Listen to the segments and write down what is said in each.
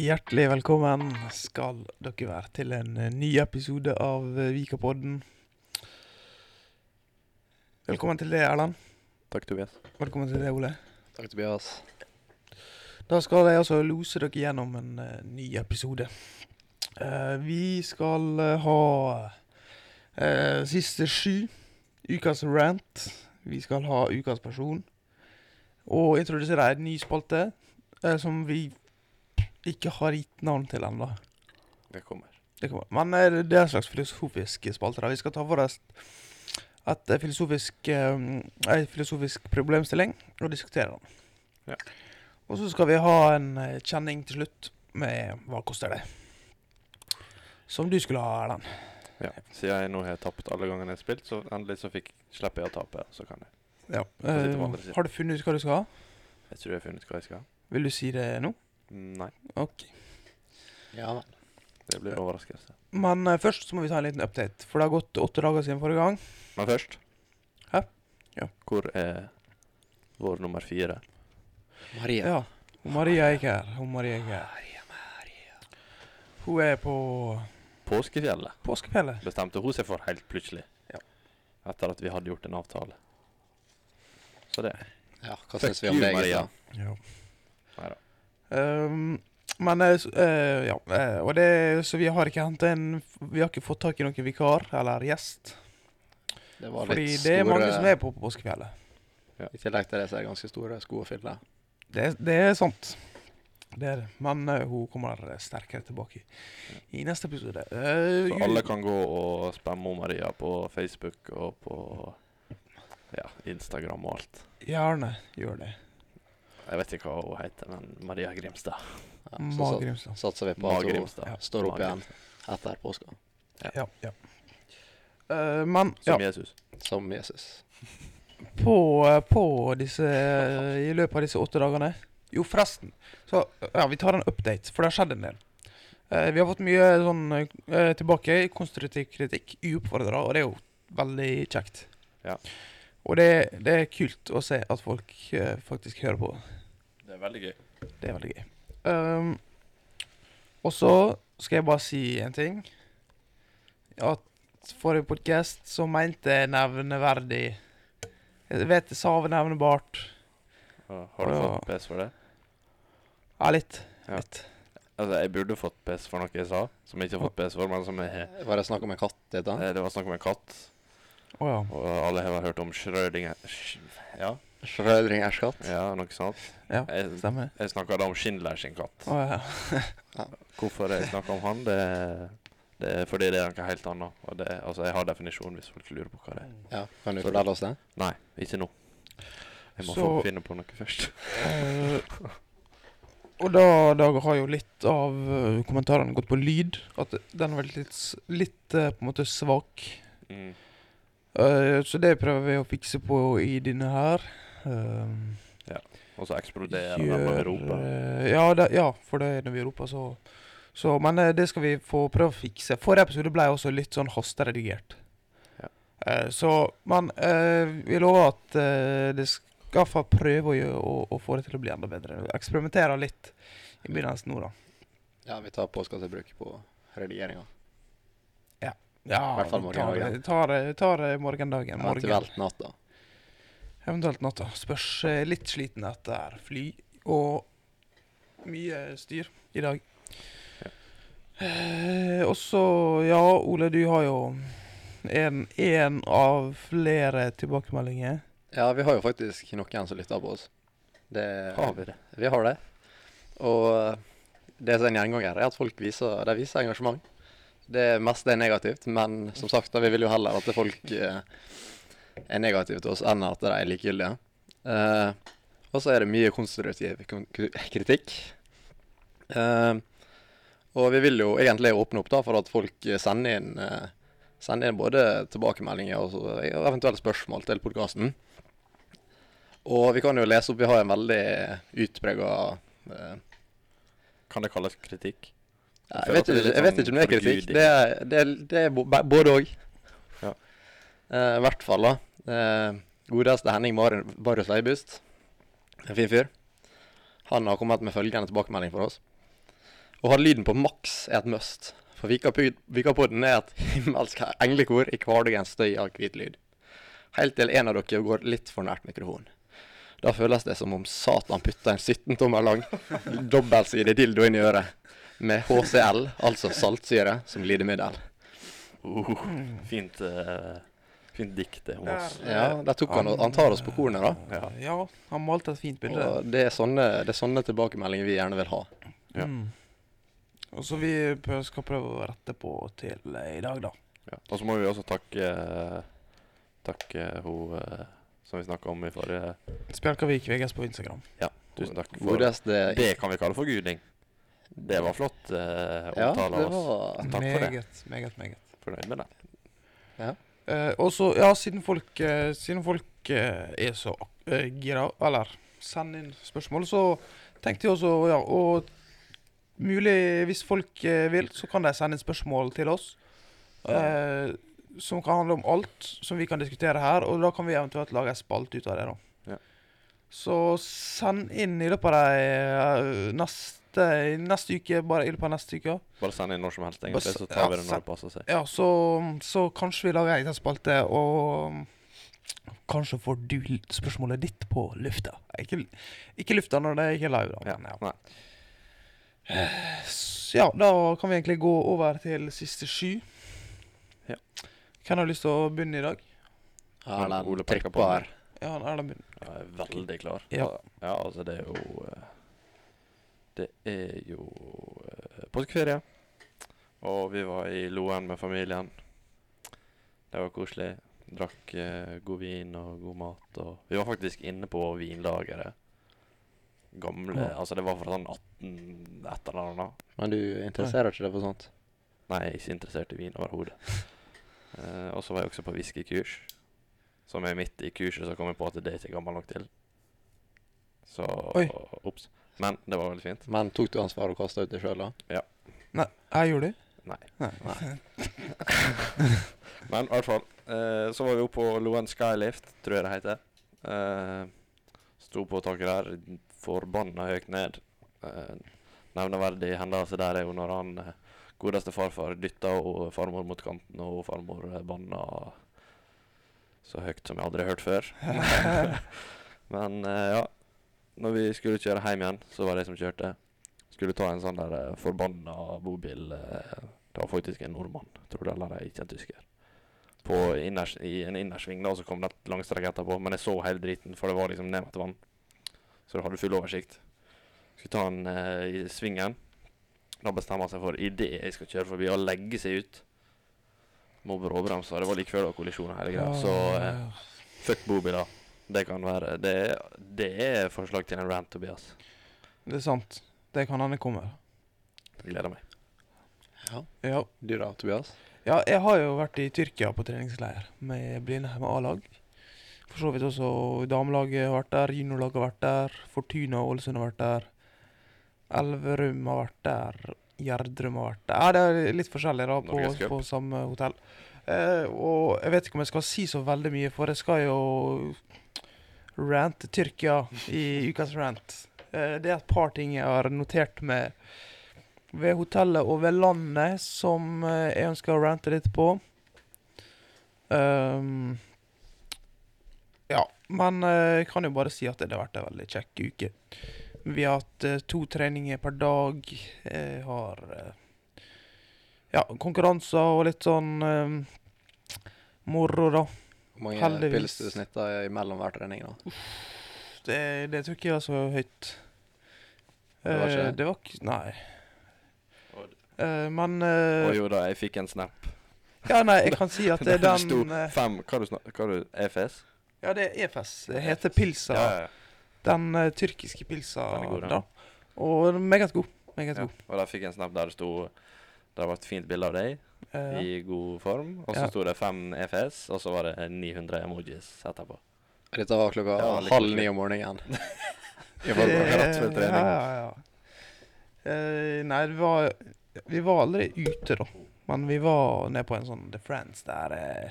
Hjertelig velkommen skal dere være til en eh, ny episode av eh, Vikapodden. Velkommen til deg, Erland. Takk, Tobias. Velkommen til deg, Ole. Takk, Tobias. Da skal jeg altså lose dere gjennom en uh, ny episode. Uh, vi skal uh, ha siste sju, ukas rant. Vi skal ha ukas person. Og introdusere en ny spalte som vi ikke har gitt navn til ennå. Det kommer. Det kommer. Men eh, det er en slags filosofisk spalte. da. Vi skal ta for oss et eh, filosofisk, en filosofisk problemstilling og diskutere den. Ja. Og så skal vi ha en eh, kjenning til slutt med hva koster det. Som du skulle ha, Erlend. Ja. Siden jeg nå har tapt alle gangene jeg har spilt, så endelig så fikk slipper jeg å tape. Så kan jeg. Ja. Eh, har du funnet ut hva du skal ha? Jeg tror jeg har funnet ut hva jeg skal ha. Vil du si det nå? Nei, Ok. Ja vel. det blir overraskelse. Men eh, først så må vi ta en liten update. For det har gått åtte dager siden forrige gang. Men først Hæ? Ja. Hvor er vår nummer fire? Maria. Ja. Hun Maria er ikke her. Hun Maria er ikke her. Hun er på Påskefjellet påskefjellet. bestemte hun seg for helt plutselig. Ja. Etter at vi hadde gjort en avtale. Så det. Ja, hva syns vi om det, Maria. Ja Ja. Neida. Um, men eh, eh, ja, eh, og det, så vi har ikke hentet en Vi har ikke fått tak i noen vikar eller gjest. Det var Fordi litt det er mange som er på på påskefjellet. I tillegg til det så er det ganske store sko å fylle. Det, det er sant. Det er det. Men uh, hun kommer sterkere tilbake i, i neste episode. Uh, Så alle kan gå og spamme Maria på Facebook og på ja, Instagram og alt. Gjerne gjør det. Jeg vet ikke hva hun heter, men Maria Grimstad. Ja, så Grimstad. satser vi på at hun Grimstad. Ja. står opp igjen etter påska, Ja. ja. Uh, men ja, Som Jesus. som Jesus. på, eh, på disse I løpet av disse åtte dagene Jo, forresten. Så ja, vi tar en update, for det har skjedd en del. Uh, vi har fått mye sånn uh, tilbake konstruktiv kritikk, uoppfordra, og det er jo veldig kjekt. Ja. Og det, det er kult å se at folk uh, faktisk hører på. Det er veldig gøy. Det er veldig gøy. Um, og så skal jeg bare si en ting. At forrige podcast så mente jeg nevneverdig Jeg vet jeg sa nevnebart. Har du fått pes for det? Ja, litt. Ja. litt. Altså, jeg burde fått pes for noe jeg sa, som jeg ikke har fått pes for, men som jeg. Var det snakk om en katt, Det, Eh, Det var snakk om en katt, Å ja. og alle har hørt om Schrødinger Ja, Schrødringers katt? ja, noe sånt. Ja, Jeg, stemmer. jeg snakka da om Schindler sin katt. Oh, ja. Hvorfor jeg snakker om han, det, det er fordi det er noe helt annet. Det, altså, jeg har definisjon hvis folk lurer på hva det er. Ja, Kan du fortelle oss det? Nei, ikke nå. Jeg må Så- få finne på noe først. Eh, og da, da har jo litt av uh, kommentarene gått på lyd. At den var litt, litt uh, på en måte svak. Mm. Uh, så det prøver vi å fikse på i denne her. Um, Og så eksploderer den når vi roper. eh, ja, det, ja, for det er når vi roper, så, så Men eh, det skal vi få prøve å fikse. Forrige episode ble også litt sånn hasteredigert. Ja. Uh, så Men eh, vi lover at det skal få prøve å, gjøre, å, å få det til å bli enda bedre. Eksperimentere litt i begynnelsen nå, da. Ja, vi tar påska til bruk på redigeringa. Ja, i hvert fall vi tar, morgendagen. tar, tar, tar morgendagen. Morgen. Eventuelt natta. Eventuelt natta. Spørs eh, litt sliten etter fly og mye styr i dag. Eh, og så, ja, Ole, du har jo en, en av flere tilbakemeldinger. Ja, vi har jo faktisk noen som lytter på oss. Det, Har vi det? Vi har det. Og eh, det som er en gjenganger, er at folk viser, de viser engasjement. Det meste er negativt, men som sagt, da, vi vil jo heller at folk eh, er negative til oss enn at de er likegyldige. Uh, og så er det mye konstruktiv kritikk. Uh, og vi vil jo egentlig åpne opp da for at folk sender inn, uh, sender inn både tilbakemeldinger og og eventuelle spørsmål til podkasten. Og vi kan jo lese opp Vi har en veldig utprega Kan det kalles kritikk? jeg, jeg, vet litt jeg vet sånn ikke om det er kritikk. Det er, det er, det er både òg. Ja. I hvert fall, da. Eh, godeste Henning Marius Leibust. En fin fyr. Han har kommet med følgende tilbakemelding for oss. Å ha lyden på maks er et must. For Vikapodden er et himmelsk englekor i hverdagens støy av hvit lyd. Helt til en av dere går litt for nært mikrofonen. Da føles det som om Satan putta en 17 tommer lang dobbeltsidig dildo inn i øret. Med HCl, altså saltsyre, som glidemiddel. Uh, fint, eh, fint dikt det om oss. Ja, der tok han, han tar oss på kornet, da. Ja. Ja, han malte et fint bilde. Og det er sånne, det er sånne tilbakemeldinger vi gjerne vil ha. Ja. Mm. Og så vi skal prøve å rette på til i dag, da. Ja. Og så må vi også takke Takke hun eh, som vi snakka om i forrige Spjelkavik VGS på Instagram. Ja, Tusen takk for Det kan vi kalle for guding. Det var flott uh, Ja, omtale det ja, oss. var Takk for det. meget, meget, meget. Fornøyd med det. Eh, og så, ja, siden folk, uh, siden folk uh, er så gira, eller sender inn spørsmål, så tenkte jeg også, ja, og mulig hvis folk vil, så kan de sende inn spørsmål til oss. Eh, som kan handle om alt som vi kan diskutere her, og da kan vi eventuelt lage en spalte ut av det. da. Ja. Så send inn i løpet av de eh, neste, neste uke, bare i løpet av neste uke. Bare send inn når som helst, egentlig, så tar vi ja, det når det passer seg. Ja, så, så kanskje vi lager en egen spalte, og kanskje får du spørsmålet ditt på lufta. Ikke, ikke lufta når det er ikke live, da. Ja. Ja. Nei. S- ja, da kan vi egentlig gå over til siste sju. Ja. Hvem har lyst til å begynne i dag? Erlend her. Ja, Erlend begynner. Jeg er veldig klar. Ja. ja, altså det er jo eh, Det er jo eh, påskeferie. Og vi var i Loen med familien. Det var koselig. Drakk eh, god vin og god mat. Og vi var faktisk inne på vinlageret. Gamle Ja. Altså, det var fra sånn 18 et eller annet. Men du interesserer ikke deg for sånt? Nei, jeg er ikke interessert i vin overhodet. Eh, og så var jeg også på whiskykurs. Som er midt i kurset, så kom jeg på at det er ikke gammel nok til. Så. Ops. Men det var veldig fint. Men tok du ansvar og kasta ut deg sjøl, da? Ja. Nei, jeg gjorde det. Nei. Nei. Men i hvert fall. Eh, så var vi oppe på Loen Skylift, tror jeg det heter. Eh, sto på taket der, forbanna høyt ned. Eh, nevneverdig hendelse der er jo når han eh, godeste farfar dytta og farmor mot kanten, og farmor eh, banna så høyt som jeg aldri har hørt før. Men eh, ja. Når vi skulle kjøre hjem igjen, så var det jeg som kjørte. Skulle ta en sånn der eh, forbanna bobil eh, Det var faktisk en nordmann, tror du eller ikke en tysker. På inners, I en innersving, da, så kom det et langstrekk etterpå. Men jeg så hele driten, for det var liksom ned til vann. Så du hadde full oversikt. Skulle ta den eh, i svingen. Da bestemmer han seg for idet jeg skal kjøre forbi, å legge seg ut. Må bråbremse. Det var like før det var kollisjon og hele greia. Så eh, fuck bobiler. Det kan være det, det er forslag til en rant, Tobias. Det er sant. Det kan hende kommer. Jeg gleder meg. Ja. Ja. Du da, Tobias? ja, jeg har jo vært i Tyrkia på treningsleir med Blindheim A-lag. For så vidt også damelaget har vært der, juniorlaget har vært der, Fortuna og Ålesund har vært der. Elverum har vært der, Gjerdrum har vært der. Ja, det er litt forskjellig da på, på samme hotell. Eh, og jeg vet ikke om jeg skal si så veldig mye, for jeg skal jo rante Tyrkia i ukas rant. Eh, det er et par ting jeg har notert med ved hotellet og ved landet som eh, jeg ønsker å rante litt på. Um, ja, men eh, jeg kan jo bare si at det har vært en veldig kjekk uke. Vi har hatt to treninger per dag. Jeg har ja, konkurranser og litt sånn um, moro, da. Hvor mange Heldigvis. pils du snitter imellom hver trening? da? Det, det tror ikke jeg var så høyt. Det var ikke Eh, det? var ikke Nei. Eh, men eh, Og jo da, jeg fikk en snap. Ja, nei, jeg kan si at det er Der sto den eh, fem Hva du snak- hva du EFS? Ja, det er EFS. Det heter pilsa. Ja, ja, ja. Den eh, tyrkiske pilsa. Den er god, da. Og den er meget god. Meget ja. god. Og der fikk jeg en snap der det sto Det var et fint bilde av deg Eh, i god form. Og så Ja. sto det fem EFS, og så var det 900 emojis etterpå. Dette var klokka Ja, halv ni om morgenen. I det- forgårs. rett før trening. Ja, ja, ja. Uh, nei, vi var, vi var aldri ute, da. Men vi var nede på en sånn The Friends der Uh,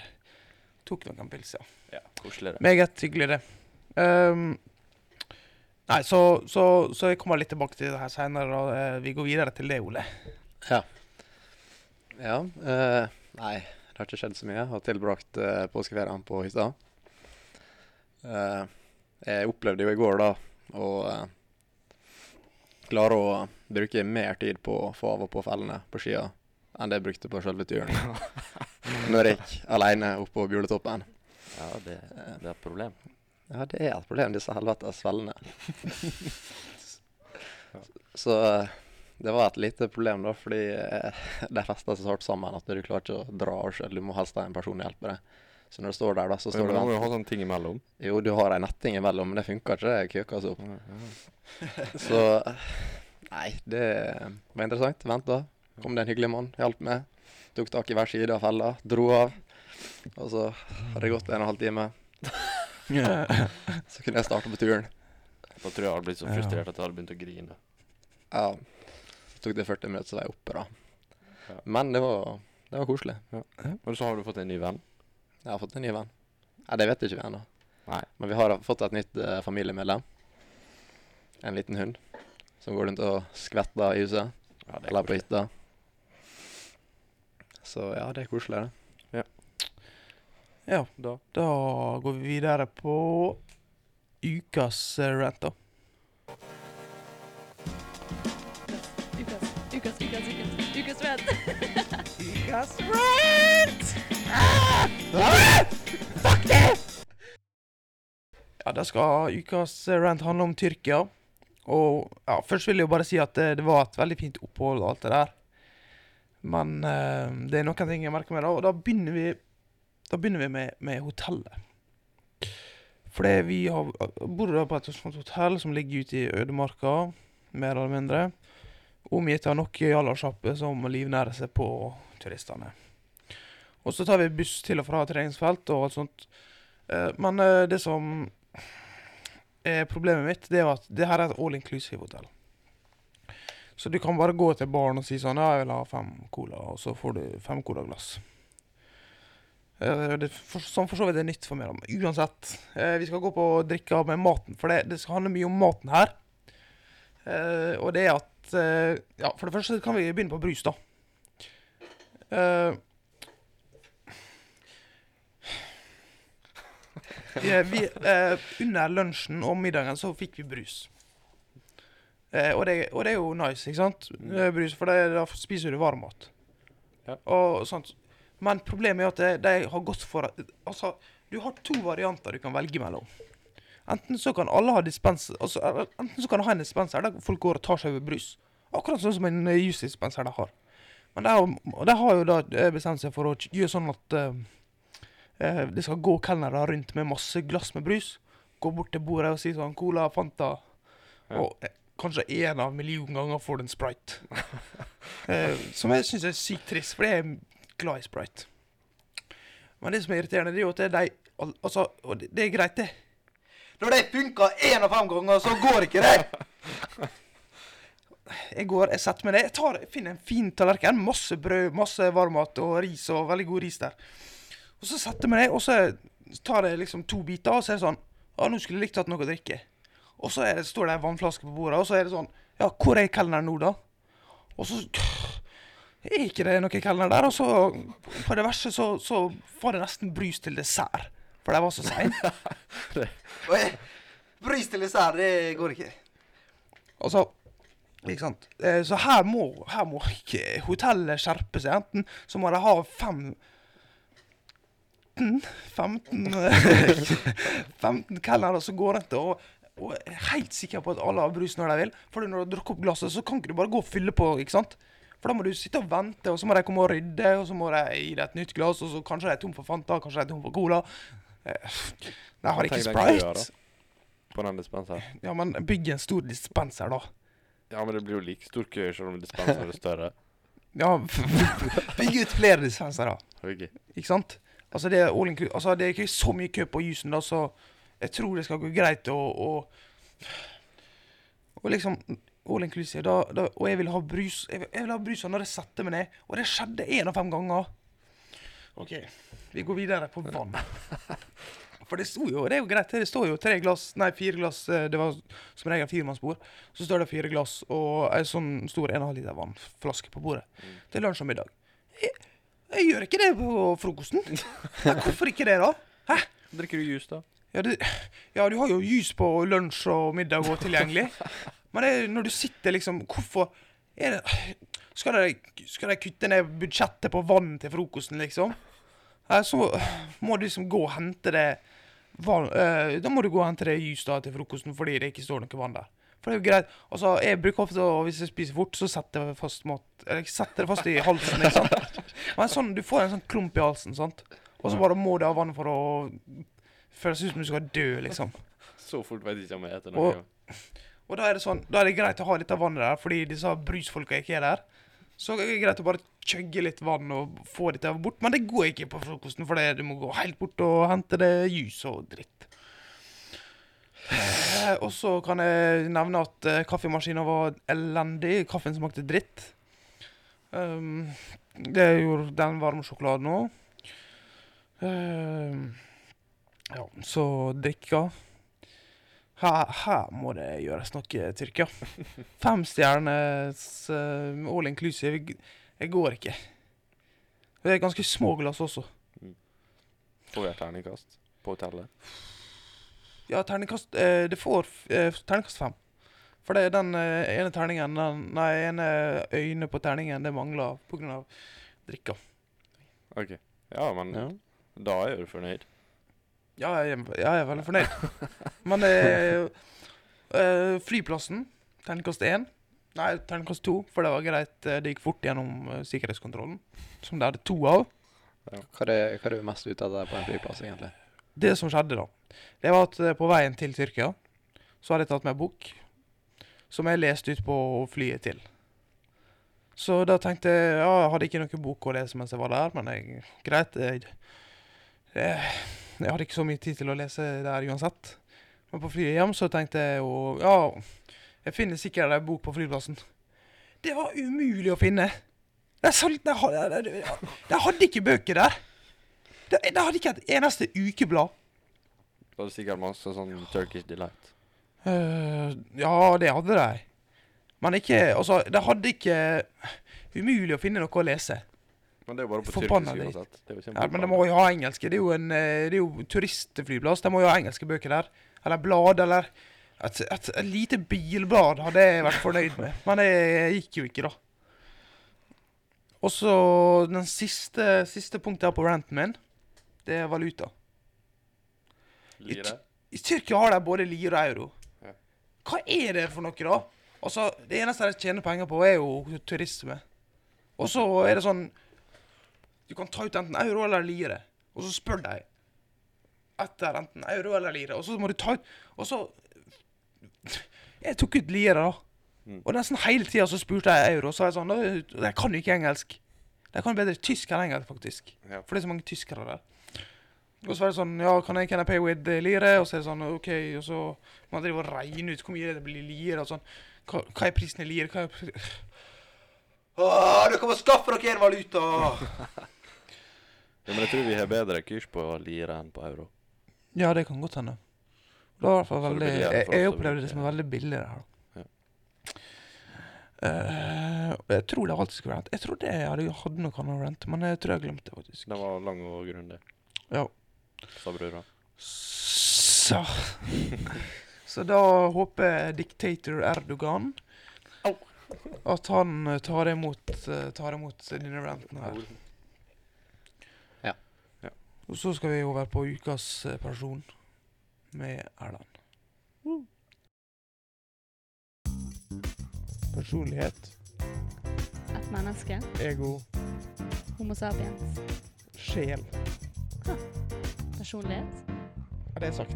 tok noen pils, ja. Ja, koselig det. Meget hyggelig, det. Um, Nei, så, så, så jeg kommer litt tilbake til det her seinere. Uh, vi går videre til det, Ole. Ja. Ja. eh, nei, det har ikke skjedd så mye. Jeg har tilbrakt uh, påskeferien på hytta. Eh, jeg opplevde jo i går, da, å eh, klare å bruke mer tid på å få av og på fellene på skia enn det jeg brukte på selve turen. Når jeg gikk alene opp på Bjuletoppen. Ja, det, det er et problem. Ja, det er et problem, disse helvetes fellene. Så eh, det var et lite problem, da, fordi eh, de fester seg så hardt sammen at du klarer ikke å dra av sjøl. Du må helst ha en person å hjelpe deg. Så når du står der, da, så står Men du da må jo ha sånne ting imellom. Jo, du har ei netting imellom, men det funker ikke. Det køker seg opp. Så Nei, det var interessant. Vent, da. Kom det en hyggelig mann, hjalp meg. Tok tak i hver side av fella, dro av. Og så hadde det gått en og en halv time. Så kunne jeg starte på turen. Da tror jeg jeg hadde blitt så frustrert at jeg hadde begynt å grine. Ja, så tok det 40 minutter, så var jeg oppe, da. Ja. Men det var, det var koselig. Og så har du fått en ny venn. Jeg har fått en ny venn. Nei, det vet ikke vi ennå. Men vi har fått et nytt uh, familiemedlem. En liten hund som går rundt og skvetter i huset. Ja, det er Eller på hytta. Så ja, det er koselig, det. Ja, Da. da går vi videre på ukas eh, rant, da. Ukas, ukas, ukas, ukas, ukas rant. Ukas rant! Fuck det! Ja, da skal ukas eh, rant handle om Tyrkia. Og ja, først vil jeg jo bare si at det, det var et veldig fint opphold og alt det der. Men uh, det er noen ting jeg merker meg, da. Og da begynner vi, da begynner vi med, med hotellet. Fordi vi har, bor da på et sånt hotell som ligger ute i ødemarka, mer eller mindre. Omgitt av nok jallasjapper som livnærer seg på turistene. Og så tar vi buss til og fra treningsfelt og alt sånt. Eh, men eh, det som er problemet mitt, det er at det her er et all inclusive hotell. Så du kan bare gå til baren og si sånn Ja, jeg vil ha fem cola, og så får du fem colaglass. glass det, for, som for så vidt er nytt for meg. Men uansett, eh, vi skal gå på å drikke med maten, for det, det skal handle mye om maten her. Eh, og det er at eh, Ja, for det første kan vi begynne på Brustad. da. Eh, vi, eh, under lunsjen og middagen så fikk vi brus. Eh, og, det, og det er jo nice, ikke sant? Eh, Brus, for det, da spiser du varm mat. Ja. Og sånt. Men problemet er at de har gått for Altså, du har to varianter du kan velge mellom. Enten så kan alle ha dispens, altså, Enten så kan ha en dispenser der folk går og tar seg over brus. Akkurat sånn som en jusdispenser de har. Men de har, har jo da eh, bestemt seg for å gjøre sånn at eh, eh, det skal gå kelnere rundt med masse glass med brus. Gå bort til bordet og si sånn Cola, Fanta. Ja. Og eh, kanskje én av million ganger får du en Sprite. eh, som jeg syns er sykt trist, for jeg er glad i Sprite. Men det som er irriterende, det er jo at det er de Altså, det, det er greit, det. Når det funker én av fem ganger, så går ikke det. Jeg går, jeg setter meg ned, jeg, tar, finner en fin tallerken. Masse brød, masse varmmat og ris og veldig god ris der. Og så setter jeg meg ned, og så tar jeg liksom to biter, og så er det sånn Ja, nå skulle jeg likt hatt noe å drikke. Og så det, står det en vannflaske på bordet, og så er det sånn Ja, hvor er kelneren nå, da? Og så er ikke det noen kelner der. Og så, på det verste, så, så var det nesten brus til dessert. For de var så seine. brus til dessert, det går ikke. Altså, ikke sant? Eh, Så her må, her må ikke hotellet skjerpe seg. Enten så må de ha fem 15 15 kelnere som går rundt og, og er helt sikker på at alle har brus når de vil. For når du har drukket opp glasset, så kan ikke du bare gå og fylle på. ikke sant? For da må du sitte og vente, og så må de komme og rydde, og så må de gi deg et nytt glass, og så kanskje de er tom for Fanta, kanskje de er tom for Cola. De har ikke. Sprite. På den dispenseren. Ja, men bygg en stor dispenser, da. Ja, men det blir jo like stor kø selv om dispenseren er større. Ja, bygg ut flere dispenser, da. Ok. Ikke sant? Altså, det er, altså, det er ikke så mye kø på jusen, da, så jeg tror det skal gå greit å og, og liksom All inclusive. Da, da, og jeg vil ha brus Jeg vil, jeg vil ha brus når jeg setter meg ned. Og det skjedde én av fem ganger. OK, vi går videre på vann. For det sto jo, det er jo greit, det står jo tre glass, nei fire glass, eh, det var som regel firemannsbord. Så står det fire glass og ei sånn stor 1,5 liter vannflaske på bordet Mm. til lunsj og middag. Jeg, jeg gjør ikke det på frokosten. Nei, hvorfor ikke det, da? Drikker du juice, da? Ja, det, ja, du har jo jus på lunsj og middag og tilgjengelig. Men det når du sitter liksom Hvorfor er det Skal de, skal de kutte ned budsjettet på vann til frokosten, liksom? Nei, så må du liksom gå og hente det eh, Da må du gå og hente det jus da til frokosten fordi det ikke står noe vann der. For det er jo greit. Altså, jeg bruker ofte, å- Hvis jeg spiser fort, så setter jeg fast mat Eller jeg setter det fast i halsen. ikke sant? Men sånn, du får en sånn klump i halsen, sant? Og så bare må du ha vann for å Føles ut som du skal dø, liksom. Så fort vet jeg ikke om jeg heter noe. Og da er det sånn, da er det greit å ha av vannet der, fordi disse brusfolka ikke er der. Så er det greit å bare chugge litt vann og få dette bort. Men det går ikke på frokosten, for du må gå helt bort og hente det jus og dritt. Eh, og så kan jeg nevne at eh, kaffemaskinen var elendig. Kaffen smakte dritt. Um, det gjorde den varme sjokoladen òg. Um, ja, så drikka. Her, her må det gjøres noe, Tyrkia. Fem stjerners uh, all inclusive. Jeg, jeg går ikke. Det er ganske små glass også. Får vi et terningkast på hotellet? Ja, terningkast eh, Det får eh, terningkast fem. For det er den eh, ene terningen den, Nei, ene øynet på terningen det mangler pga. drikka. OK. Ja, men Ja. da er du fornøyd. Ja, jeg, er- jeg er veldig fornøyd. Men eh, eh, flyplassen, terningkast én. Nei, terningkast to, for det var greit. eh, Det gikk fort gjennom eh, sikkerhetskontrollen, som det hadde to av. Hva er hva er det mest ute etter på en flyplass, egentlig? Det som skjedde da, det var at på veien til Tyrkia, så hadde jeg tatt med bok, som jeg leste ut på flyet til. Så da tenkte jeg, ja, jeg hadde ikke noen bok å lese mens jeg var der, men jeg, greit, jeg, jeg, jeg hadde ikke så mye tid til å lese der uansett. Men på flyet hjem så tenkte jeg jo, ja, jeg finner sikkert en bok på flyplassen. Det var umulig å finne. Det, solgte, det, hadde- det, det hadde ikke bøker der. Det, det hadde ikke et eneste ukeblad. Det det sikkert masse sånn Turkish Delight. Uh, ja, det hadde de. Men ikke Altså, det hadde ikke Umulig å finne noe å lese. Men det er jo bare på Forbanna tyrkisk uansett. Ja, men de må jo ha engelske. Det er jo en eh, Det er jo turistflyplass. De må jo ha engelske bøker der. Eller blad, eller et, et, et lite bilblad hadde jeg vært fornøyd med. Men det gikk jo ikke, da. Og så den siste, siste punktet her på ranten min, det er valuta. Lire? I Tyrkia har de både lire og euro. Ja. Hva er det for noe, da? Altså, Det eneste de tjener penger på, er jo turisme. Og så er det sånn Du kan ta ut enten euro eller lire, og så spør de etter enten euro eller lire, og så må du ta ut Og så Jeg tok ut lire, da. Mm. Og nesten hele tida så spurte jeg euro, og så sa jeg sånn Jeg De kan jo ikke engelsk. De kan bedre tysk enn engelsk, faktisk. Ja. For det er så mange tyskere der. Og så var det sånn Ja, kan jeg, can I pay with lire? Og så er det sånn OK, og så man drive og regne ut hvor mye det blir lire, og sånn. Hva, hva er prisen i lire? Hva er pri Åh, dere må skaffe dere en valuta! Ja, men jeg tror vi har bedre kurs på lire enn på euro. ja, det kan godt hende. Det var i hvert fall veldig Jeg, jeg opplevde det som veldig billig det Ja. Eh, jeg tror det alltid skulle vært Jeg trodde jeg hadde, hadde noe annet rent, men jeg tror jeg glemte det, faktisk. Den var lang og grundig, Ja. sa brura. Så Så da håper diktator Erdogan at han eh, tar imot, eh, tar imot denne renten her. Ja. Ja. Og så skal vi over på ukas eh, person med Erland. Personlighet, Et menneske. ego, Homo sapiens. sjel. Personlighet. Ja, det er sagt?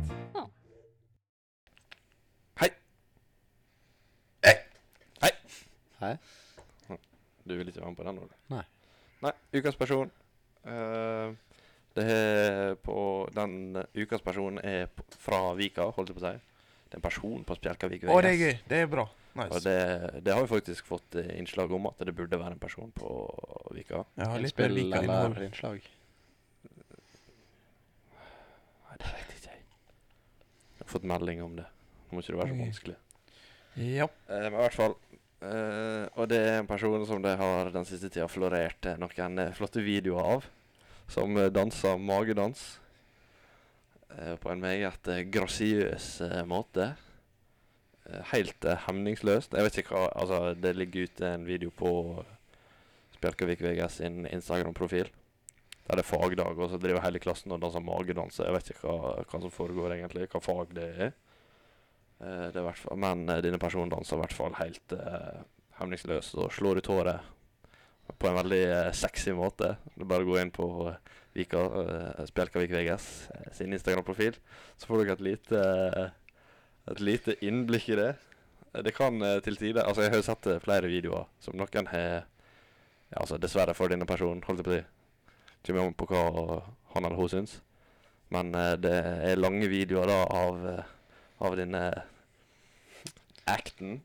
Hei? Hei. Hei. Hei. Du vil ikke være med på den? Eller? Nei. Nei, ukas person. Eh, det er på Den ukas person er fra Vika, holdt jeg på å si. Det er en person på Spjelkavik Å, det er gøy. Det er bra. Og det, det har vi faktisk fått eh, innslag om at det burde være en person på Vika. Ja, litt mer Innspill Vika innhold. innslag? Nei, det vet jeg ikke. Jeg har fått melding om det. Nå må ikke det være så vanskelig. Ja. Eh, men i hvert fall eh, Og det er en person som det har den siste tida florert eh, noen eh, flotte videoer av. Som eh, danser magedans. Eh, på en meget eh, grasiøs måte. Helt hemningsløst. Jeg vet ikke hva Altså, det ligger ute en video på Spjelkavik VGS sin Instagram-profil. Der det er fagdag, og så driver hele klassen og danser magedans. Jeg vet ikke hva, hva som foregår egentlig, hva fag det er. Det er men denne personen danser i hvert fall helt eh, hemningsløst og slår ut håret på en veldig eh, sexy måte. Det er bare å gå inn på eh, Vika, eh, Spjelkavik eh, sin Instagram-profil, så får dere et lite, et lite innblikk i det. Det kan til tider Altså, jeg har jo sett flere videoer som noen har ja, altså Dessverre for denne personen, holdt jeg på å si. Kommer an på hva han eller hun syns. Men det er lange videoer da av, av denne acten.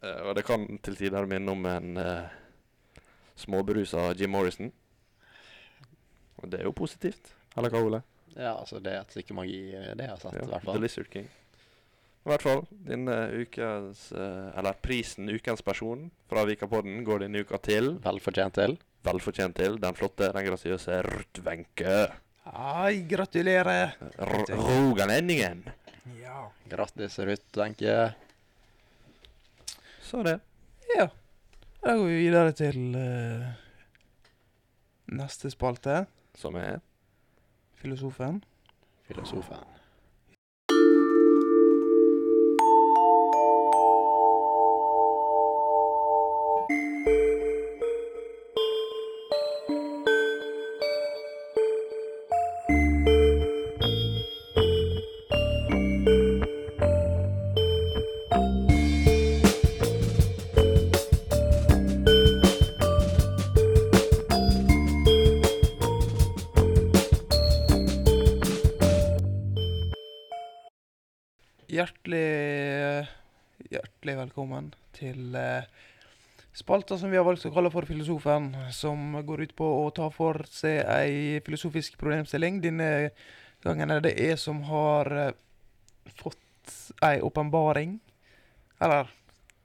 Og det kan til tider minne om en småberusa Jim Morrison. Og det er jo positivt. Eller hva, Ole? Ja, altså det er et stykke magi, eh, det jeg har sett, i hvert The fall. Lizard King. I hvert fall, denne ukens eh, Eller prisen Ukens person fra Vikapodden går denne uka til Velfortjent til. Velfortjent til den flotte, den grasiøse Ruth Wenche. Hei, gratulerer. R- Rogalendingen. Ja. Grattis, Ruth Wenche. Så det. ja. Da går vi videre til eh, neste spalte. Som er Filosofen. Filosofen. Velkommen til eh, spalta som vi har valgt å kalle for Filosofen, som går ut på å ta for seg ei filosofisk problemstilling. Denne gangen er det jeg som har eh, fått ei åpenbaring. Eller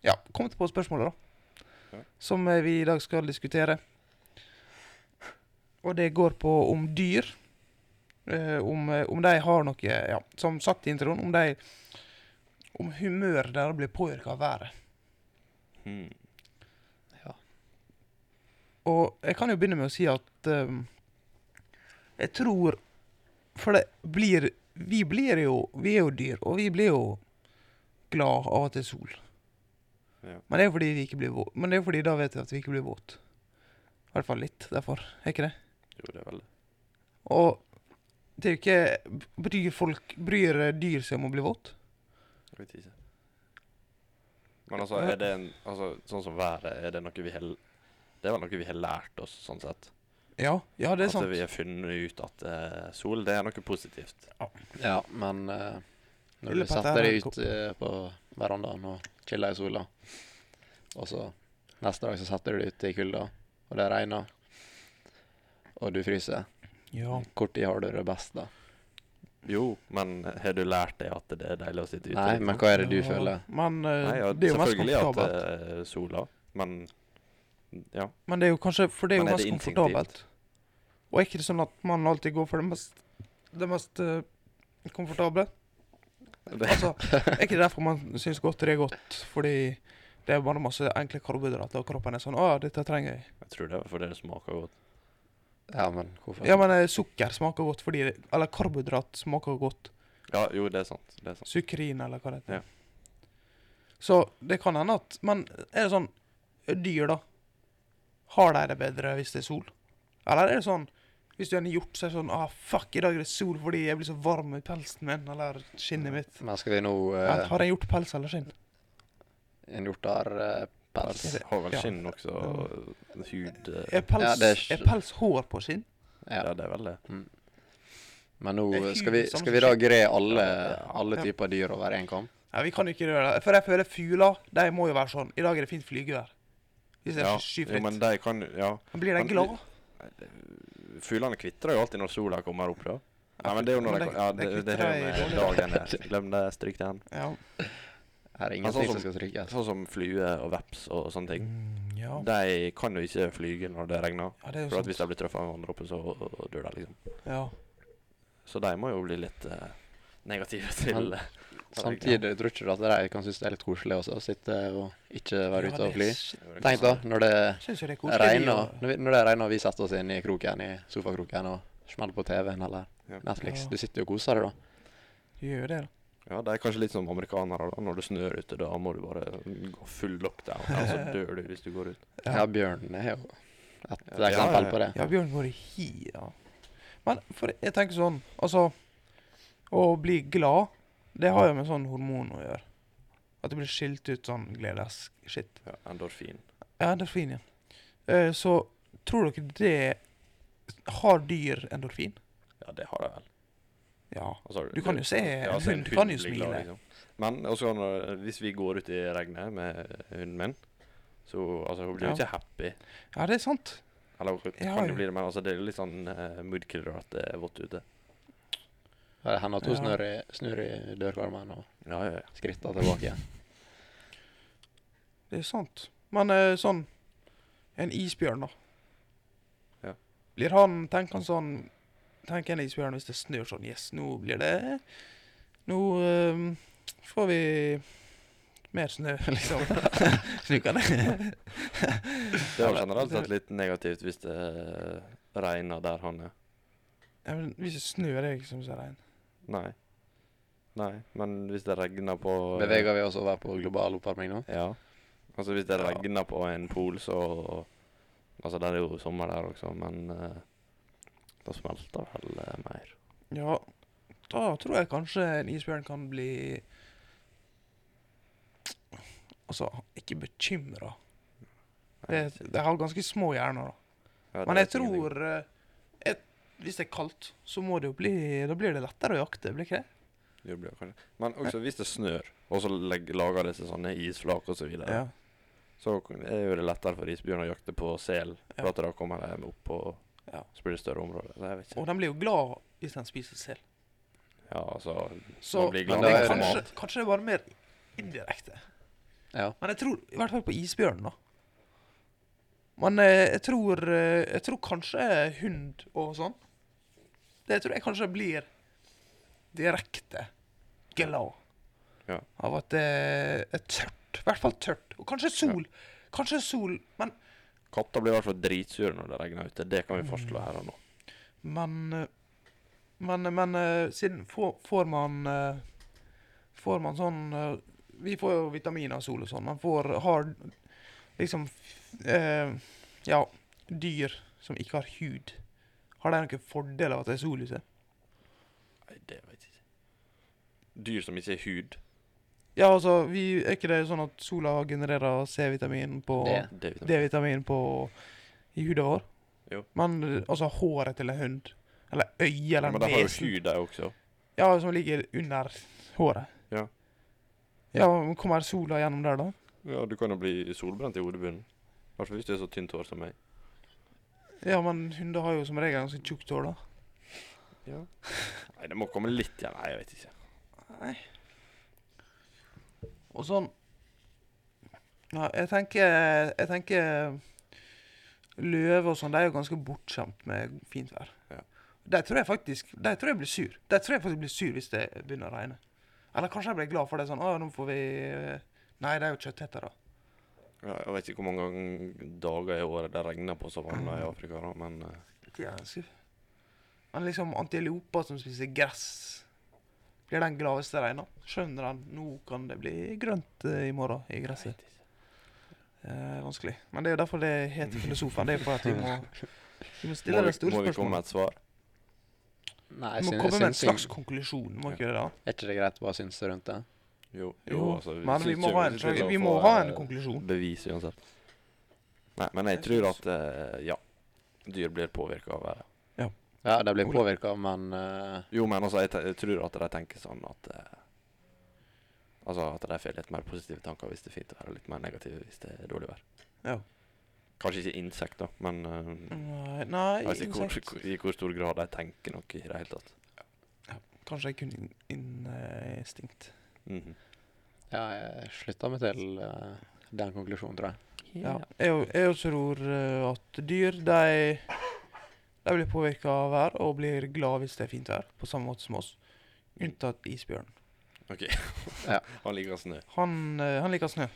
ja, kommet på spørsmålet, da. Ja. Som eh, vi i dag skal diskutere. Og det går på om dyr. eh, om, eh, om de har noe Ja, som sagt i introen, om de om humøret deres blir påvirka av været. hmm. Ja. Og jeg kan jo begynne med å si at um, jeg tror For det blir Vi blir jo Vi er jo dyr, og vi blir jo glad av at det er sol. Ja. Men det er jo fordi vi ikke blir våt. Men det er jo fordi da vet vi at vi ikke blir våt. I hvert fall litt derfor. Er ikke det? Jo, det er vel det. Og det er jo ikke Bryr folk Bryr dyr seg om å bli våt? Jeg vet ikke. Men altså, er det en Altså, sånn som været, er det noe vi har Det er vel noe vi har lært oss, sånn sett. Ja, ja det er at sant. vi har funnet ut at uh, sol, det er noe positivt. Ja, men uh, når Lille du setter deg ut uh, på verandaen og chiller i sola, og så neste dag så setter du deg ute i kulda, og det regner, og du fryser, Ja. hvor tid har du det best da? Jo, men har du lært deg at det er deilig å sitte ute? Nei, men hva er det du Ja, føler? Men uh, Nei, ja, det er jo mest selvfølgelig at det er sola, men ja. Men det er jo kanskje For det er jo Men er mest det komfortabelt. Og er ikke det sånn at man alltid går for det mest Det mest uh, komfortable? Det, Altså, er ikke det derfor man syns godteri er godt? Fordi det er bare masse enkle karbohydrater, og kroppen er sånn Å, dette trenger jeg. jeg tror det er fordi det smaker godt. Ja, men hvorfor? Ja, men eh, sukker smaker godt fordi det, Eller karbohydrat smaker godt. Ja, jo, det er sant. Det er sant. Sukrin, eller hva det heter. Ja. Så det kan hende at Men er det sånn Dyr, da? Har de det bedre hvis det er sol? Eller er det sånn Hvis du er en hjort, så er det sånn ah, Fuck, i dag er det sol fordi jeg blir så varm i pelsen min, eller skinnet mitt. Men skal vi nå Men eh, Har en gjort pels eller skinn? En hjort har eh, pels? Er Har vel Ja. skinn også, og hud eh, Er pels, Ja, det er er pels hår på skinn? Ja. Ja, det er vel det. Men nå Det er skal vi, som skal vi da gre alle, Ja. alle Ja. typer dyr over én kam? Ja, vi kan jo ikke gjøre det. For jeg føler fugler de må jo være sånn I dag er det fint flygevær. Hvis det er Ja, skyfritt. jo, men de kan Ja. Blir de men- glad? Fuglene kvitrer jo alltid når sola kommer opp, da. Nei, men det er jo når Men de- Ja, det, det, kutter har de med dårlig. dagen er. Glem det, stryk den. Ja. Her er Altså, ingenting som- som skal strykes. Sånn som flue og veps og sånne ting. Mm, ja. De kan jo ikke flyge når det regner. ja, det er jo For at hvis de blir truffet av en vanndråpe, så dør de, liksom. Ja. Så de må jo bli litt uh, negative til Men- eh, Samtidig tror ikke at de kan synes det er litt koselig også, å sitte og ikke være ute og fly? Tenk da, når det det er regner, når, vi, når det regner og vi setter oss inn i kroken, i sofakroken og smeller på TV-en eller Ja. Netflix. Ja. Du sitter jo og koser deg da. Du Gjør jo det, da. Ja, det er kanskje litt som amerikanere. da Når det snør ute, da må du bare gå full lockdown. Og så dør du hvis du går ut. Ja, bjørnen er jo et Ja, eksempel på det. Ja, Bjørn går i hi, ja. Men for jeg tenker sånn, altså Å bli glad, det har jo med sånn hormon å gjøre. At det blir skilt ut sånn gledes-shit. Ja, endorfin. Ja, endorfin, ja. Eh, så tror dere det Har dyr endorfin? Ja, det har de vel. Ja. Altså, Du kan jo se, en så hund kan jo smile. glad, liksom. Men også hvis vi går ut i regnet med hunden min, så altså, hun blir jo Ja. ikke happy. ja, det er sant. Eller hun Ja, kan jo. bli det, men altså, det er jo litt sånn uh, moodkiller at det er vått ute. Ja, Det hender at hun Ja. snur snur i dørkarmen og Ja, ja, ja. skritter tilbake igjen. Det er sant. Men uh, sånn En isbjørn, da. Ja. Blir han Tenker han sånn Tenker en isbjørn hvis det snør sånn Yes, nå blir det Nå um, får vi mer snø, liksom. Slik kan det. Det er generelt sett litt negativt hvis det eh, regner der han er. Ja, men hvis det snør, er det ikke som så regn. Nei. Nei, men hvis det regner på Beveger vi oss over på global oppvarming nå? Ja. Altså hvis det Ja. regner på en pol, så Altså, det er jo sommer der også, men eh, da smelter vel eh, mer. Ja, da tror jeg kanskje en isbjørn kan bli Altså, ikke bekymra. Det, De har ganske små hjerner, da. ja, det Men jeg vet ingenting. tror eh, et, Hvis det er kaldt, så må det jo bli Da blir det lettere å jakte, blir ikke det? Det blir kanskje. Men også hvis det snør, og så legg, lager det seg sånne isflak og så videre, så er jo det lettere for isbjørn å jakte på sel. For Ja. at da kommer de opp på Ja. Så blir det større områder. Nei, jeg vet ikke. Og de blir jo glad hvis de spiser sel. Ja, altså Så Man blir glad det er det er kanskje, mat. kanskje det er bare mer indirekte. Ja. Men jeg tror i hvert fall på isbjørnen, da. Men eh, jeg tror eh, Jeg tror kanskje hund og sånn Det tror jeg kanskje blir direkte glad Ja. av at det er tørt. I hvert fall tørt. Og kanskje sol. Kanskje sol, men Katter blir i hvert fall dritsure når det regner ute. Det kan vi fastslå her og nå. Men eh, Men, men eh, siden får, får man eh, Får man sånn eh, Vi får jo vitaminer av sol og sånn. Man får har liksom eh, Ja, dyr som ikke har hud. Har de noen fordel av at det er sol ute? Nei, det vet jeg ikke. Dyr som ikke har hud. Ja, altså, vi, er ikke det sånn at sola genererer C-vitamin på Det. D-vitamin. På i huden vår? Jo. Men altså håret til en hund, eller øyet eller men de har jo hud, de også. Ja, som ligger under håret. Ja. Ja, men Kommer sola gjennom der, da? Ja, du kan jo bli solbrent i hodebunnen. I hvert fall hvis du er så tynt hår som meg. Ja, men hunder har jo som regel ganske tjukt hår, da. Ja. Nei, det må komme litt igjen. Nei, jeg vet ikke. Nei. Og sånn Ja, jeg tenker Jeg tenker Løve og sånn, de er jo ganske bortskjemt med fint vær. Ja. De tror jeg faktisk De tror jeg blir sur. De tror jeg faktisk blir sur hvis det begynner å regne. Eller kanskje jeg blir glad for det. Sånn, å, nå får vi Nei, det er jo kjøttheter, da. Ja, jeg vet ikke hvor mange dager i året det regner på savanna i Afrika, da, men uh. Det er ganske Men liksom antiloper som spiser gress Blir den gladeste regner? Skjønner han nå kan det bli grønt eh, i morgen i gresset? Er vanskelig. Men det er jo derfor det heter filosofen. Det er for at vi må, vi må stille det store spørsmålet. må vi komme med et svar? Nei, Vi må komme med en slags konklusjon, må ikke det da? Er ikke det greit å bare synse rundt det? Jo, Jo, altså, men vi må ha en, vi, vi må ha en eh, konklusjon. Bevis uansett. Nei, men jeg Jeg tror at uh, ja, dyr blir påvirka av været. Ja, de blir påvirka, men uh... Jo, men altså, jeg, jeg tror at de tenker sånn at uh, Altså at de får litt mer positive tanker hvis det er fint vær, og litt mer negative hvis det er dårlig vær. Ja. Kanskje ikke insekt, da, men uh, Nei, nei jeg vet hvor, i hvor stor grad de tenker noe i det hele tatt. kanskje kun in- Mm -hmm. Ja, jeg slutter meg til uh, den konklusjonen, tror jeg. Ja. Jeg, jeg tror at dyr, de, de blir påvirka av vær og blir glad hvis det er fint vær, på samme måte som oss. Unntatt isbjørn. OK. Ja. Han liker snø. Han, uh, han liker snø.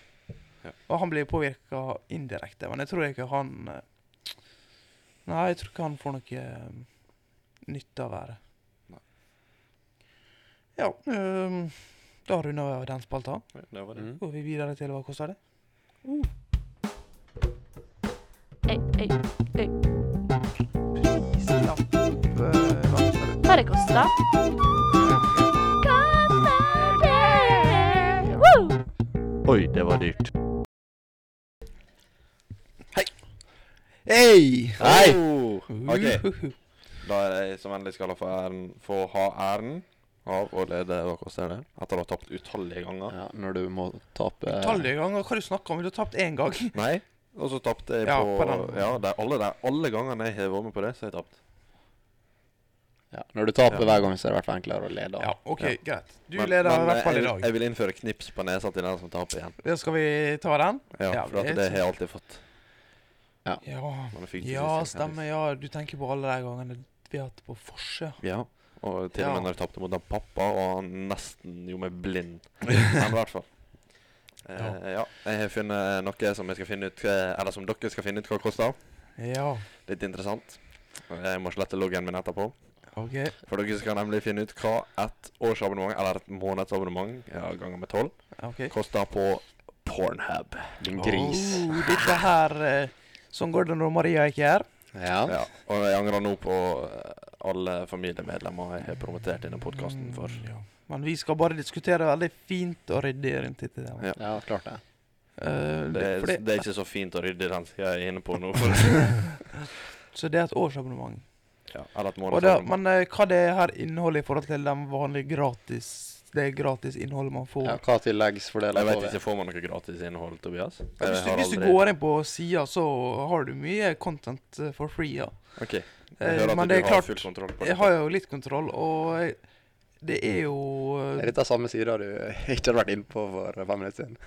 Ja. Og han blir påvirka indirekte, men jeg tror ikke han uh, Nei, jeg tror ikke han får noe uh, nytte av været. Nei. Ja, um, da runder vi den spalta. Ja, det var det. Mm. Går vi videre til hva koster det? Uh. Hey, hey, Prislapp. Koster det? Hva det koster? Koster det? Woo! Oi, det var dyrt. Hei! Hei! Hei! OK. Da er det jeg som endelig skal få, æren, få ha æren av å lede Hva koster det? Etter å ha tapt utallige ganger. Ja, når du må tape Utallige ganger. Hva er det du snakker om? Du har tapt én gang. Nei. Og så tapte jeg Ja, på, på den. Ja, det er alle, alle gangene jeg har vært med på det, så har jeg tapt. Ja, Når du taper Ja. hver gang, så er det i hvert fall enklere å lede. Ja, OK, Ja. greit. Du Men- leder i hvert fall i jeg dag. Jeg vil innføre knips på nesa til den som taper igjen. Ja, skal vi ta den? Ja, Ja, for det- det har jeg alltid fått. Ja. Men det Ja, stemmer. Ja, du tenker på alle de gangene vi har hatt på Forse. Ja. Og til og med når jeg tapte mot han pappa, og han nesten gjorde meg blind. Men i hvert fall. Eh, ja. Jeg har funnet noe som jeg skal finne ut eh, Eller som dere skal finne ut hva koster. Ja, Litt interessant. Jeg må slette loggen min etterpå. OK. For dere skal nemlig finne ut hva et årsabonnement, eller et månedsabonnement, ja, ganger med tolv, ok. koster på Pornhub. Din gris. Oh, dette her eh, Sånn går det når Maria ikke er her. Ja. Ja. Og jeg angrer nå på eh, alle familiemedlemmer jeg har promotert denne podkasten for. Mm, ja. Men vi skal bare diskutere veldig fint og ryddig rundt dette. der. Ja. ja, klart det. Uh, Det, det, det, det er ikke så fint og ryddig den jeg er inne på nå. Så det er et årsabonnement. Ja, eller et Og det, men uh, hva det her inneholder i forhold til den vanlige gratis Det er gratis innhold man får. Ja, hva tilleggsfordeler Jeg vet ikke, får man noe gratis innhold, Tobias? Ja, hvis, du, hvis du går inn på sida, så har du mye content eh, for free. ja. OK. Jeg Eh, hører at men du det er har klart, full kontroll på Jeg har jo litt kontroll, og jeg- det er jo eh, Er dette samme sida du ikke hadde vært inne på for fem minutter siden?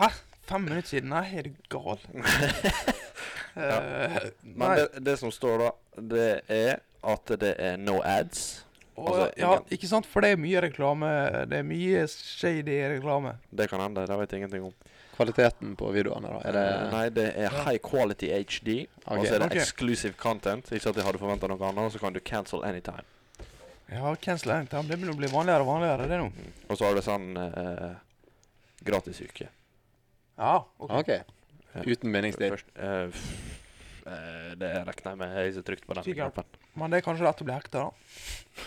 Hæ? Fem minutter siden? Nei, er du gal? Eh, Men det, det som står da, det er at det er no ads. Og, altså, ja, ikke sant? For det er mye reklame. Det er mye shady reklame. Det kan hende, det vet jeg ingenting om. Kvaliteten på videoene, da? Er det Nei, det er high quality HD. Og Ok. så er det okay. exclusive content. Ikke at jeg hadde forventa noe annet. Og så kan du cancel anytime. Ja, cancel anytime. Det begynner å bli vanligere og vanligere, det nå. Og så har du sånn eh, gratisuke. Ja, OK. OK. Uten meningstid. Først, eh, eh, det regner jeg med. Jeg er så trygt på den knappen. Men det er kanskje lett å bli hekta, da.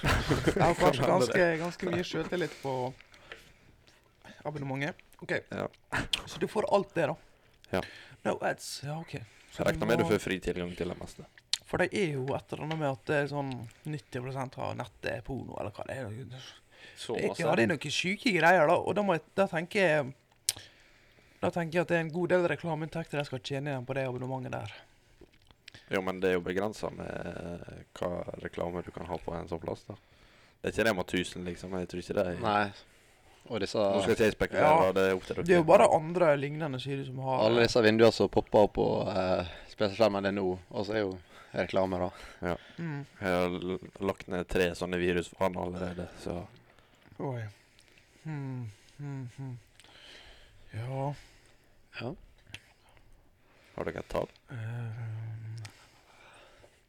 Jeg har kanskje ganske, ganske mye sjøltillit på abonnementet. OK. Ja. Så du får alt det, da. Ja. No ads. Ja, OK. Så Jeg regner med du får fri tilgang til det meste. For det er jo et eller annet med at det er sånn 90% av nettet er porno, eller hva det er. Så Det, masse. ja, det er noen syke greier, da. Og da, må jeg, da tenker jeg Da tenker jeg at det er en god del reklameinntekter jeg skal tjene igjen på det abonnementet der. Jo, men det er jo begrensa med eh, hva reklame du kan ha på en sånn plass. da. Det er ikke Rema 1000, liksom. Jeg tror ikke det er Nei. Og disse Nå skal ikke jeg spekulere, Ja. det er opp til dere. Det er jo bare andre lignende sider som har Alle disse vinduene som popper opp på uh, PC-skjermen din nå, og så er jo reklame, da. mm. Jeg har lagt ned tre sånne virus for han allerede, så Oi. Hmm, hmm, hmm. Ja Ja. har dere et tall? ehm,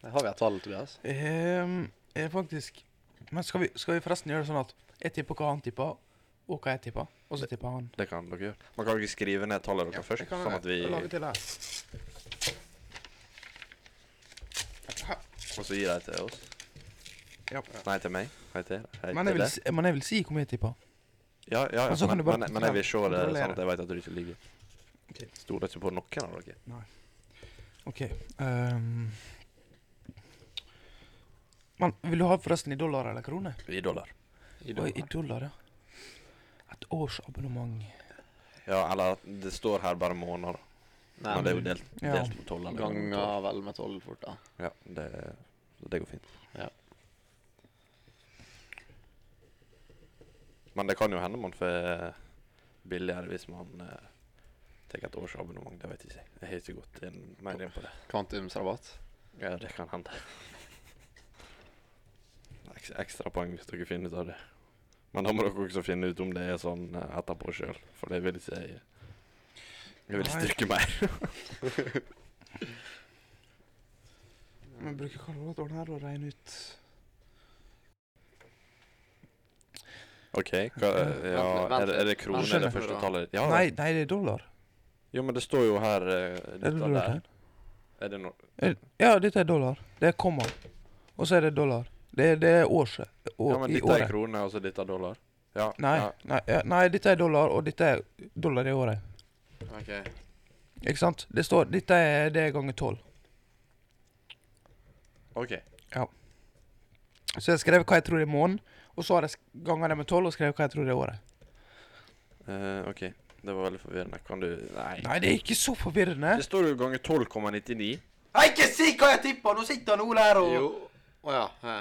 har vi et tall, Tobias. ehm, jeg faktisk Men skal vi, skal vi forresten gjøre det sånn at jeg tipper hva han tipper, og hva jeg tipper, og så tipper han? Det kan dere gjøre. Man kan ikke skrive ned tallet deres først, kan sånn at vi lager til her. Og så gir de til oss. Ja. Nei, til meg. Hei til. Hei Men jeg, til vil, si- men jeg vil si hvor mye jeg tipper. Ja, ja, ja men, men, men jeg vil se det sånn at jeg vet at du ikke ligger. Ok. Stoler ikke på noen av dere. OK. Um, men vil du ha forresten i dollar eller kroner? I dollar. I Oi, i dollar. dollar, ja. Et årsabonnement. Ja, eller det står her bare måneder. Nei, Men det er jo delt, Ja. delt på tolv. ganger vel med tolv fort, da. Ja, det, det går fint. Men det kan jo hende man får billigere hvis man uh, tar et årsabonnement. Det vet jeg ikke. Jeg har ikke gått inn, mer inn på det. Kvantumsrabatt. Ja, det kan hende. Ekstrapoeng ekstra poeng hvis dere finner ut av det. Men da må dere også finne ut om det er sånn eh, etterpå sjøl, for det vil ikke jeg Jeg vil Nei. styrke mer. Vi bruker kalkulatoren her og regne ut OK, hva, ja, er, det, er det kroner det første tallet? Ja, Nei, nei, det er dollar. Jo, men det står jo her uh, Er det dette dollar der. Er det noe Er- Ja, dette er dollar. Det er komma. Og så er det dollar. Det, det er årset. År, Ja, men dette er krone, og så dette er dollar? Ja. Nei, Ja. nei, ja, nei, dette er dollar, og dette er dollar i året. Ok. Ikke sant? Det står Dette er det er ganger tolv. OK. Så jeg skrev hva jeg tror det er måneden, og så har jeg sk- ganger det med tolv og skrevet hva jeg tror det er året. Eh, OK. Det var veldig forvirrende. Kan du Nei. Nei, det er ikke så forvirrende. Det står jo ganger 12,99. Nei, ikke si hva jeg tippa! Nå sitter han Ole her og Jo. Å ja. hæ.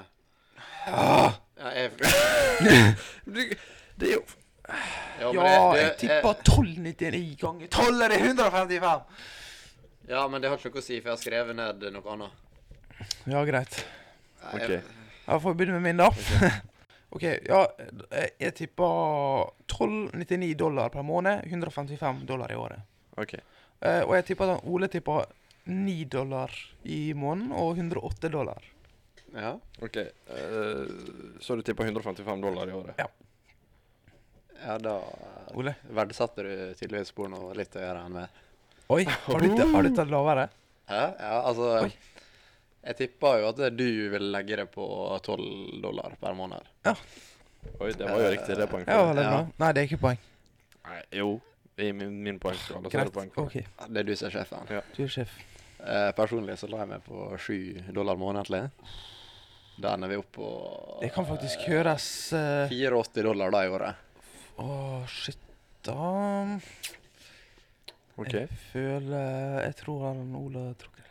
Ah, ja jeg, Det, det er jo ja, Ja, det- jeg tippa 1299 ganger 12 er det 155! Ja, men det har ikke noe å si, for jeg har skrevet ned noe annet. Ja, greit. Ok. jeg- får vi begynne med min, da. OK, ja, jeg, tippa 1299 dollar per måned. 155 dollar i året. OK. Eh, og jeg tippa at Ole tippa 9 dollar i måneden og 108 dollar. Ja. ok. Eh, så du tippa 155 dollar i året? Ja. ja, da eh, Ole? verdsatte du tydeligvis porno litt høyere enn meg. Oi, har du har du tatt lavere? Ja, Ja, altså Oi. Jeg tippa jo at du vil legge det på 12 dollar per måned. Ja. Oi, det var jo riktig. Det er poeng Ja, det er bra. Ja. Nei, det er ikke poeng. Nei, jo. I min, min poeng. så er det Greit. poeng okay. OK. Det er du som er sjefen. du er sjef. Eh, personlig så la jeg meg på 7 dollar månedlig. Da ender vi opp på Det kan faktisk høres eh, 84 dollar da i året. Å, shit. Da OK. Jeg føler Jeg tror han Ola trukker. tror.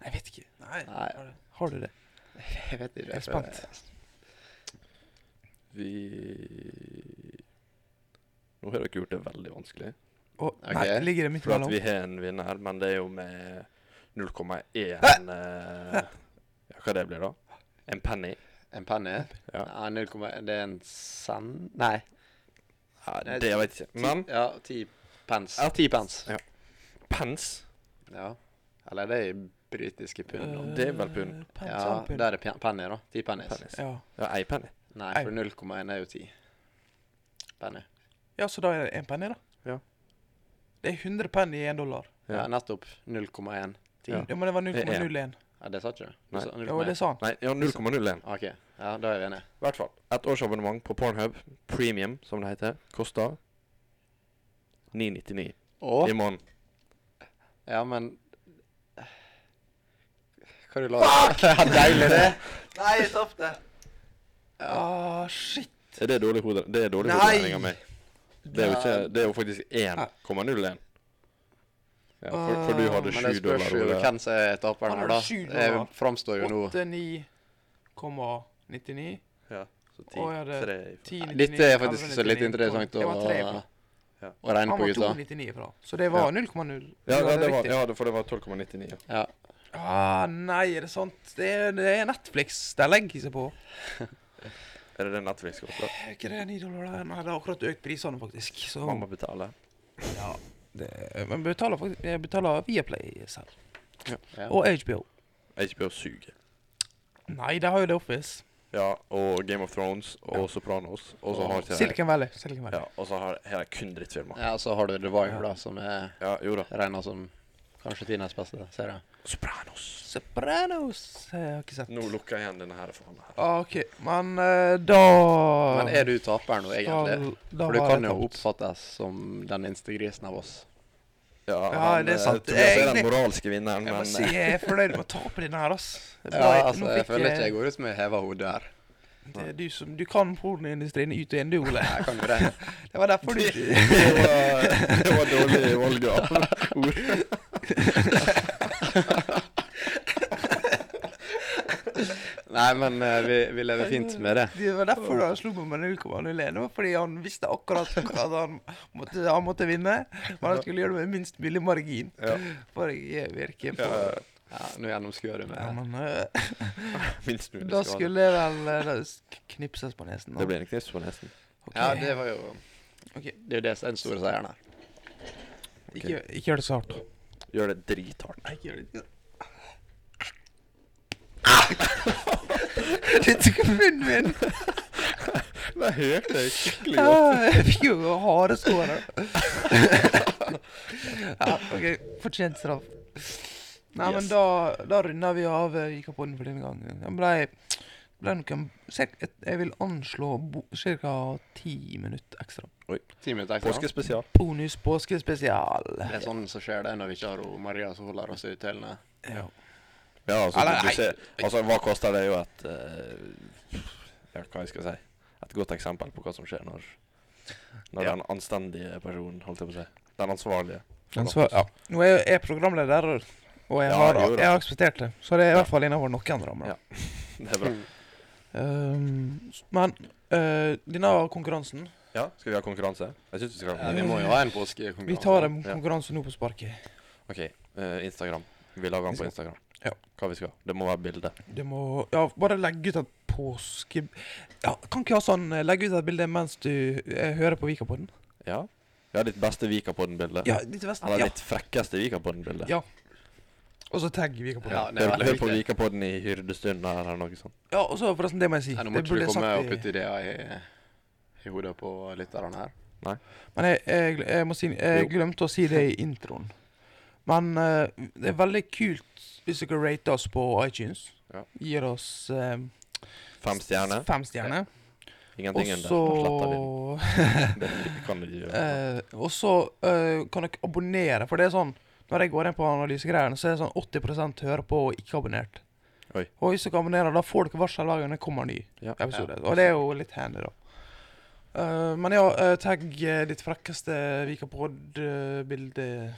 Nei, jeg vet ikke. Nei. Nei. Har du, har du det? Jeg vet ikke. Jeg er spent. Vi Nå har dere gjort det veldig vanskelig. Å, Ok. Nei, ligger det midt For at mellom? vi har en vinner, men det er jo med 0,1 eh, Ja, hva det blir da? En penny? En penny? Ja. Ja, 0, det er en sand... Nei. ja det det jeg vet ikke. Men Ja, 10 pence. Ja. 10 pence. pence Ja. Eller det er i britiske pund. da. det er vel pund. Eh, Ja, og der er det penny, da. Ti pennies. pennies. Ja. Ja, ei penny. Nei, for 0,1 er jo ti penny. ja, så da er det én penny, da? Ja. Det er 100 penny i én dollar. Ja, Ja. nettopp. 0,1. Ja. Ja, men det var er 0,01. Ja, det sa ikke du? Nei. Du sa Ja, det sa han. Nei, ja, 0,01. OK. Ja, da er vi enige. I hvert fall. Et årsabonnement på Pornhub, premium som det heter, koster 999 Å? i måneden. Ja, men Hva du la Ja, deilig, det. Nei, jeg tapte. Ja. Ah, shit. Er det dårlig hode? Det er dårlig Nei. hoderegning av meg. Det er jo, ikke, det er jo faktisk 1,01. Ja, for, for du hadde Men det 7 spørs dollar. jo hvem som er taperen Han her, da. sju Det dollar. framstår jo nå 89,99. Ja, så 10, Å, ja, det- 3 10,99, Dette er faktisk så litt interessant å, Det var tre. Ja. å regne Han på, var gutta. 2,99 fra. Så det var 0,0. Ja, ja, det var, ja, det- for det var 12,99. Ja. Ja. Ah, nei, er det sant? Det er, det er Netflix. Der legger seg på. Er det det Netflix koster? Er ikke det 9 dollar der? Nei, det har akkurat økt prisene, faktisk. Så Man må betale. ja, det, Men betaler faktisk Jeg betaler Viaplay selv. Ja. Og HBO. HBO suger. Nei, de har jo The Office. Ja, og Game of Thrones og Sopranos. Og så har Silicon Valley. Silicon Valley. Ja, og så har har de kun drittfilmer. ja, så har du The Wire, da, som er Ja, jo da. regna som kanskje tidenes beste serie. Sopranos. Sopranos jeg har ikke sett. Nå lukker jeg igjen denne her faen her. Ah, OK, men eh, da Men er du taperen nå, egentlig? da For du har kan jo tapt. oppfattes som den instigrisen av oss. Ja, Ja, han, det er eh, sant. Tobias er Jeg- den moralske vinneren, Jeg må men si eh, jeg er fornøyd med å tape den her, ass. Det Ja, altså, Nå jeg fikk føler ikke jeg går ut med heva hode her. Det er du som Du kan pornoindustrien ut og inn, du, Ole. Jeg kan jo det. Det var derfor du det, var, det var dårlig valg av ord. Nei, men uh, vi, vi lever fint med det. Det var derfor han slo meg med 0,01. Det var fordi han visste akkurat at han måtte, han måtte vinne. Men han skulle gjøre det med minst mulig margin. Ja. For jeg virker på Ja, Nå gjennomskuer du Ja, men uh, minst mulig Da skulle det vel uh, knipses på nesen. da. Det ble en knips på nesen. Okay. Ja, det var jo okay. Det er jo det som er den store seieren her. Ikke, ikke gjør det så hardt. Gjør det drithardt. Nei, ikke gjør det. Det tok munnen min. Det hørte jeg skikkelig godt. jeg fikk jo hareskåre. ja, OK. Fortjent straff. Nei, men da, da runder vi av eh, Vikapodden for denne gangen. Den ble, noen Jeg vil anslå ca. ti minutter ekstra. Ti minutter ekstra. Påskespesial. Bonus påskespesial. Det er sånn som skjer det når vi ikke har Maria som holder oss i tøylene. Ja. Ja, altså, Eller, du, du ser, altså hva koster det jo et uh, Ja, hva jeg skal si Et godt eksempel på hva som skjer når Når Ja. den anstendige personen, holdt jeg på å si Den ansvarlige. Ansvar, ja. Nå er jeg, er programleder, og jeg Ja, har, jeg har akseptert det. Så det er i Ja. hvert fall innenfor noen rammer. Ja. Det er bra. Um, men uh, denne konkurransen Ja, skal vi ha konkurranse? Jeg synes vi skal ha Ja, vi må jo ha en påskekonkurranse. Vi tar en Ja. konkurranse nå på sparket. OK. eh, Instagram. Vi lager den på Instagram. Ja. Hva vi skal. Det må være bilde. Det må Ja, bare legge ut et påske... Ja, Kan ikke ha sånn eh, Legge ut et bilde mens du eh, hører på Vikapodden. Ja. Ja, ditt beste Vikapodden-bilde. Ja, ditt beste. Eller Ja. ditt frekkeste Vikapodden-bilde. Ja. Og så tagg Vikapodden. Ja, Ja, det er Hør, på viktig. Vikapodden i hyrdestund eller noe sånt. Ja, og så forresten, det må jeg si. Nei, nå Det må ikke du komme og i- putte ideer i, i hodet på lytterne her. Men jeg, jeg, jeg må si Jeg Jo. glemte å si det i introen. Men uh, det er veldig kult hvis dere rater oss på iTunes. Ja. Gir oss uh, Fem stjerner. Fem stjerner. Ingenting Og under. sletter vi den. Det kan du gjøre. eh, Og så eh, kan dere abonnere, for det er sånn Når jeg går inn på analysegreiene, så er det sånn 80% hører på og ikke abonnert. Oi. Og hvis dere abonnerer, da får dere varsel hver gang det kommer en ny Ja. episode. Og det er jo litt handy, da. Uh, men ja, uh, tagg eh, ditt frekkeste Vikapod-bilde.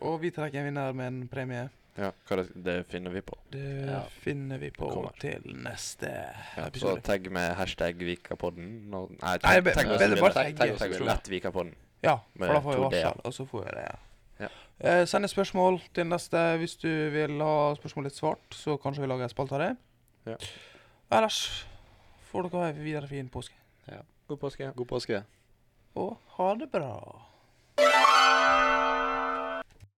og vi trekker en vinner med en premie. Ja, hva det, det finner vi på. Det Ja. finner vi på til neste Ja, så tagg med hashtag Vikapodden. No, Nei, Nei, tagg, med tagg tagg- tagg- Tagg lett Vikapodden. Ja, for da får vi varsel, og så får vi det. Ja. Eh, send et spørsmål til neste hvis du vil ha spørsmålet litt svart, så kanskje vi lager en spalte av det. Ja. Ellers får dere ha en videre fin påske. Ja. God påske. God påske. Og ha det bra.